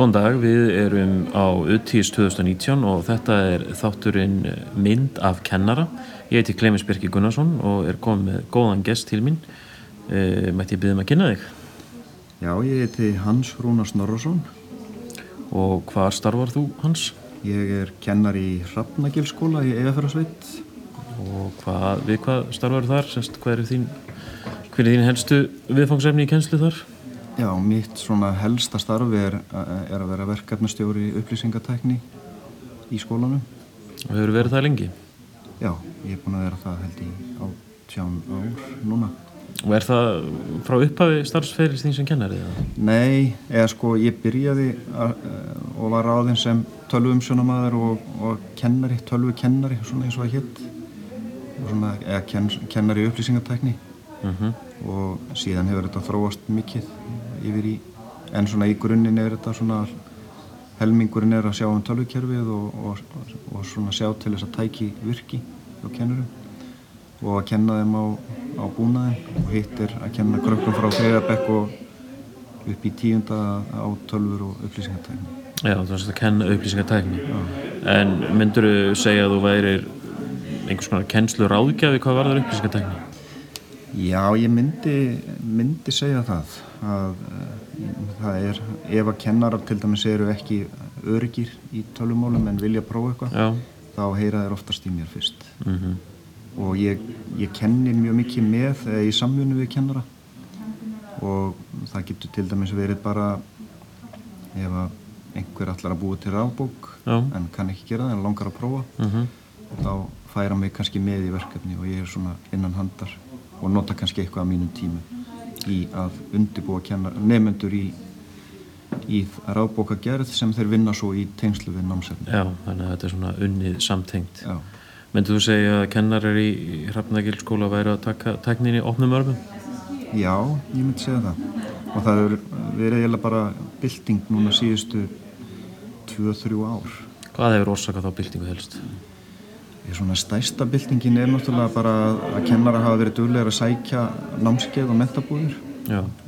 Góðan dag, við erum á UTIS 2019 og þetta er þátturinn mynd af kennara. Ég heiti Clemens Birki Gunnarsson og er komið með góðan gest til mín. E, mætti ég byggja um að kynna þig? Já, ég heiti Hans Rúnar Snorrason. Og hvað starfar þú, Hans? Ég er kennar í Hrafnagilskóla í Eðafjörðarsveit. Og hvað, við hvað starfar þar? Sest, hvað er þín, hver er þín helstu viðfangsefni í kennslu þar? Já, mitt svona helsta starfi er, er að vera verkefnastjóri upplýsingatækni í skólanum. Og hefur verið það lengi? Já, ég er búin að vera það held í átján ár núna. Og er það frá upphafi starfsferils þín sem kennari? Eða? Nei, eða sko ég byrjaði að, og var ráðinn sem tölvumsjónamaður og, og kennari, tölvukennari, svona eins og að hitt. Eða ken, kennari upplýsingatækni. Uh -huh. og síðan hefur þetta þróast mikið yfir í, en svona í grunninn er þetta svona helmingurinn er að sjá um tölvukerfið og, og, og svona sjá til þess að tæki virki á kennurum og að kenna þeim á, á búnaðin og hitt er að kenna krökkum frá þriðabekk og upp í tíunda á tölfur og upplýsingartækni Já, þú veist að kenna upplýsingartækni en myndur þú segja að þú værir einhvers konar kennslu ráðgjafi hvað var það upplýsingartækni? Já, ég myndi, myndi segja það að það er, ef að kennarar til dæmis eru ekki öryggir í tölumálum en vilja prófa eitthvað, þá heyra þeir oftast í mér fyrst. Mm -hmm. Og ég, ég kenni mjög mikið með eða í samfunnu við kennara og það getur til dæmis verið bara ef að einhver allar að búa til ráðbók en kann ekki gera það en langar að prófa, mm -hmm. þá færa mig kannski með í verkefni og ég er svona innan handar og nota kannski eitthvað á mínum tímu í að undirbúa nefnendur í, í ráðbóka gerð sem þeir vinna svo í tengslu við námsefni. Já, þannig að þetta er svona unnið samtengt. Já. Mendu þú segja að kennarar í Hrafnagilskóla væri að taka teknin í opnum örfum? Já, ég myndi segja það. Og það er verið eiginlega bara bylting núna síðustu 2-3 ár. Hvað hefur orsakað þá byltingu helst? Ég svona stæsta byltingin er náttúrulega bara að kennara hafa verið duglegar að sækja námskeið og mentabúðir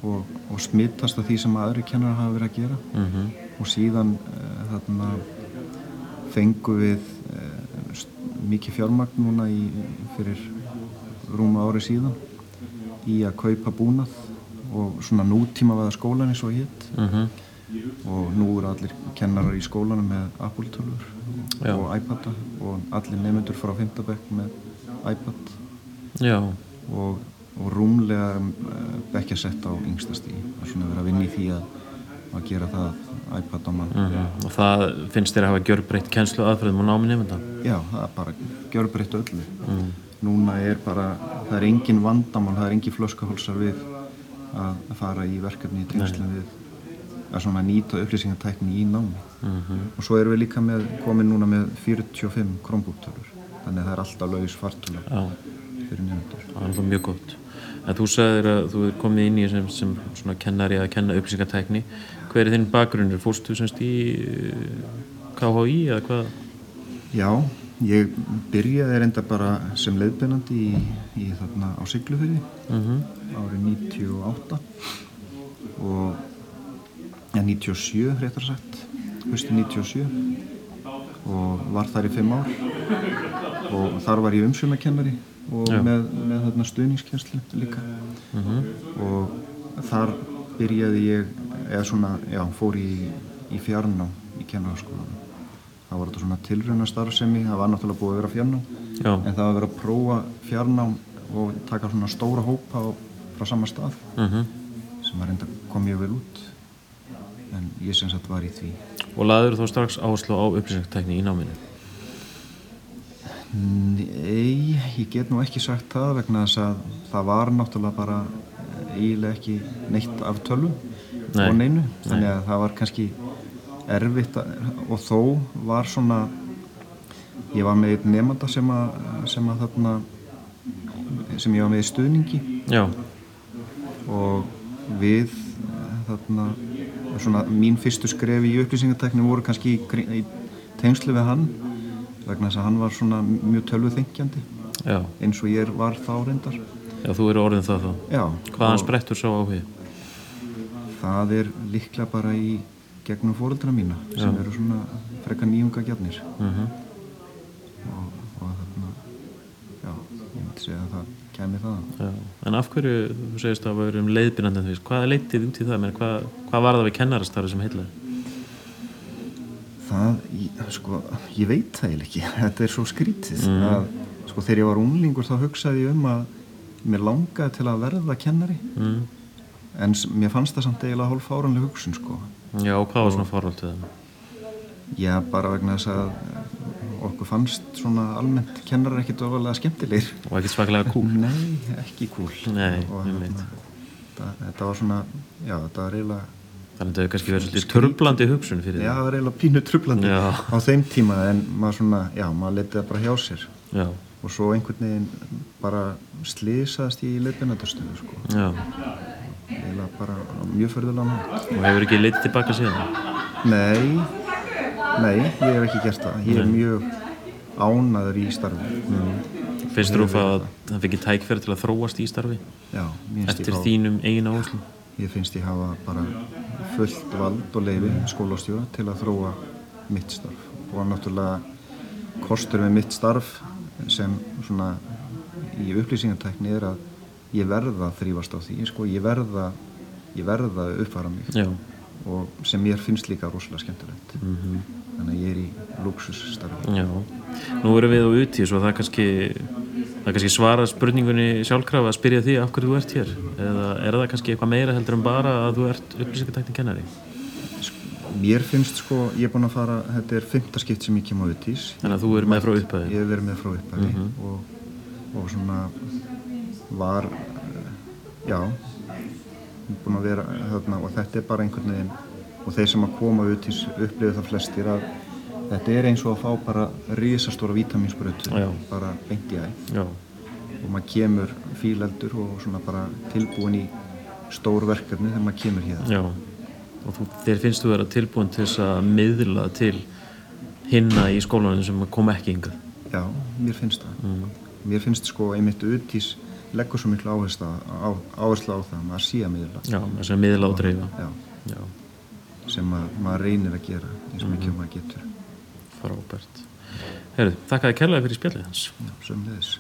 og, og smittast af því sem aðri kennara hafa verið að gera mm -hmm. og síðan uh, þarna fengu við uh, mikið fjármagn núna í, fyrir rúma ári síðan í að kaupa búnað og svona nútíma vaða skólan eins og hitt mm -hmm. og nú eru allir kennarar í skólanum með Apple-tölfur og iPad og allir nefnendur frá Fymtabekk með iPad. Og, og rúmlega bekkjasett á yngstasti það er svona verið að vinna í því að, að gera það iPad á mann. Mm -hmm. og það finnst þér að hafa gjörbreytt kennslu aðfröðum og námi nefnda? Já, það er bara gjörbreytt öllu. Mm. núna er bara, það er engin vandamál það er engin flöskahólsar við að fara í verkefni í tengslu við að svona nýta upplýsingartækni í námi mm -hmm. og svo erum við líka með, komin núna með 45 krómbúktölur þannig að það er alltaf laus fartula fyrir nefndur. Það er alltaf mjög gott en þú sagðir að þú er komið inn í sem, sem svona kennari að kenna upplýsingartækni hver er þinn bakgrunnur? Fórstu semst í KHI eða hvað? Já, ég byrjaði reynda bara sem leiðbeinandi í, í þarna á Siglufjörði mm -hmm. árið 98 og ja, 97 réttar sagt. Höstu 97 og var þar í 5 ár. Og þar var ég umsjömakennari og já. með, með þarna stuðningskjænslu líka. Mm -hmm. og þar byrjaði ég eða svona, já, fór í, í fjarná í kennarskólanum það var þetta svona tilröna starfsemi það var náttúrulega búið að vera fjarná en það var að vera að prófa fjarná og taka svona stóra hópa á, frá sama stað. Mm -hmm. sem var reynda kom mjög vel út en ég sem sagt var í því Og laður þú strax áherslu á upplýsingstækni í náminu? Nei, ég get nú ekki sagt það vegna þess að það var náttúrulega bara eiginlega ekki neitt af tölvum Nei. og neinu þannig að það var kannski erfitt og þó var svona ég var með einn nefnda sem að, sem að þarna sem ég var með í stuðningi Já. og við þarna svona mín fyrstu skref í upplýsingarteknum voru kannski í, í tengslu við hann vegna þess að hann var svona mjög tölvuþengjandi eins og ég var þá reyndar. Já, þú eru orðin það þá. Já Hvaðan sprettur svo á því? Það er líklega bara í gegnum fóreldra mína sem eru svona frekar nýjunga gjarnir mm og, og þarna já, ég segja að það kæmi það Já, en af hverju, þú segist að við erum leiðbyrjandi hvað leitið út í það Meina, hvað, hvað var það við kennarastarfi sem heitlaði? það, ég, sko, ég veit það eiginlega ekki þetta er svo skrítið að, sko, þegar ég var unglingur þá hugsaði ég um að mér langaði til að verða kennari Mm. en mér fannst það samt eiginlega hálf fáranlega hugsun sko. Já, og hvað var svona forvald við það? já, bara vegna þess að okkur fannst svona almennt kennarar ekkit ofalega skemmtilegir. Og ekki svaklega kúl? nei, ekki kúl. Nei, og það, þetta var svona já, þetta var eiginlega Þannig að þetta hefur kannski verið svolítið turblandi hugsun fyrir já, það var eiginlega pínu trublandi Já. á þeim tíma en maður svona, já, maður letið það bara hjá sér. Já, og svo einhvern veginn bara slýsaðast ég í leiðbeinandastöðu sko. eiginlega bara mjög förðulega Og hefur ekki leitið tilbaka síðan? nei, nei, ég hef ekki gert það. Ég er mjög ánaður í starfi. Finnst þú að það fikk tækferð til að þróast í starfi? já, Eftir fá, þínum eigin áherslu? ég finnst ég hafa bara fullt vald og leifi skólastjóra til að þróa mitt starf. Og náttúrulega kostur með mitt starf sem svona í upplýsingartækni er að ég verða að þrýfast á því sko, ég verða að uppfara mig. Já, og sem mér finnst líka rosalega skemmtilegt. Mhm. þannig að ég er í luxusstarfi já. Nú erum við á utís og það kannski það kannski svara spurningunni sjálfkrafa að spyrja því af hverju þú ert hér. Eða er það kannski eitthvað meira heldur en bara að þú ert upplýsingartækni kennari? Mér finnst sko, ég er búin að fara þetta er fymta skipt sem ég kem á utís Þannig að þú er með frá upphæði ég hef verið með frá upphafi og, og svona var já búin að vera þarna og þetta er bara einhvern veginn og þeir sem að koma út í upplifið það flestir að þetta er eins og að fá bara risastóra vítaminsbrötu bara beint í Já, og maður kemur fíleldur og svona bara tilbúin í stór verkefni þegar maður kemur hér já. Og þú, þér finnst þú vera tilbúin til þess að miðla til hinna í skólanum sem kom ekki hingað? Já, mér finnst það. Mm. mér finnst sko einmitt utís leggur svo miklu áherslu á, áherslu á það að maður sé að miðla. Já, þess að miðla og dreifa. Sem að, maður reynir að gera eins og mikið Mhm. maður getur. Frábært. Herru, þakka þér kærlega fyrir spjallið hans. Já, sömulegis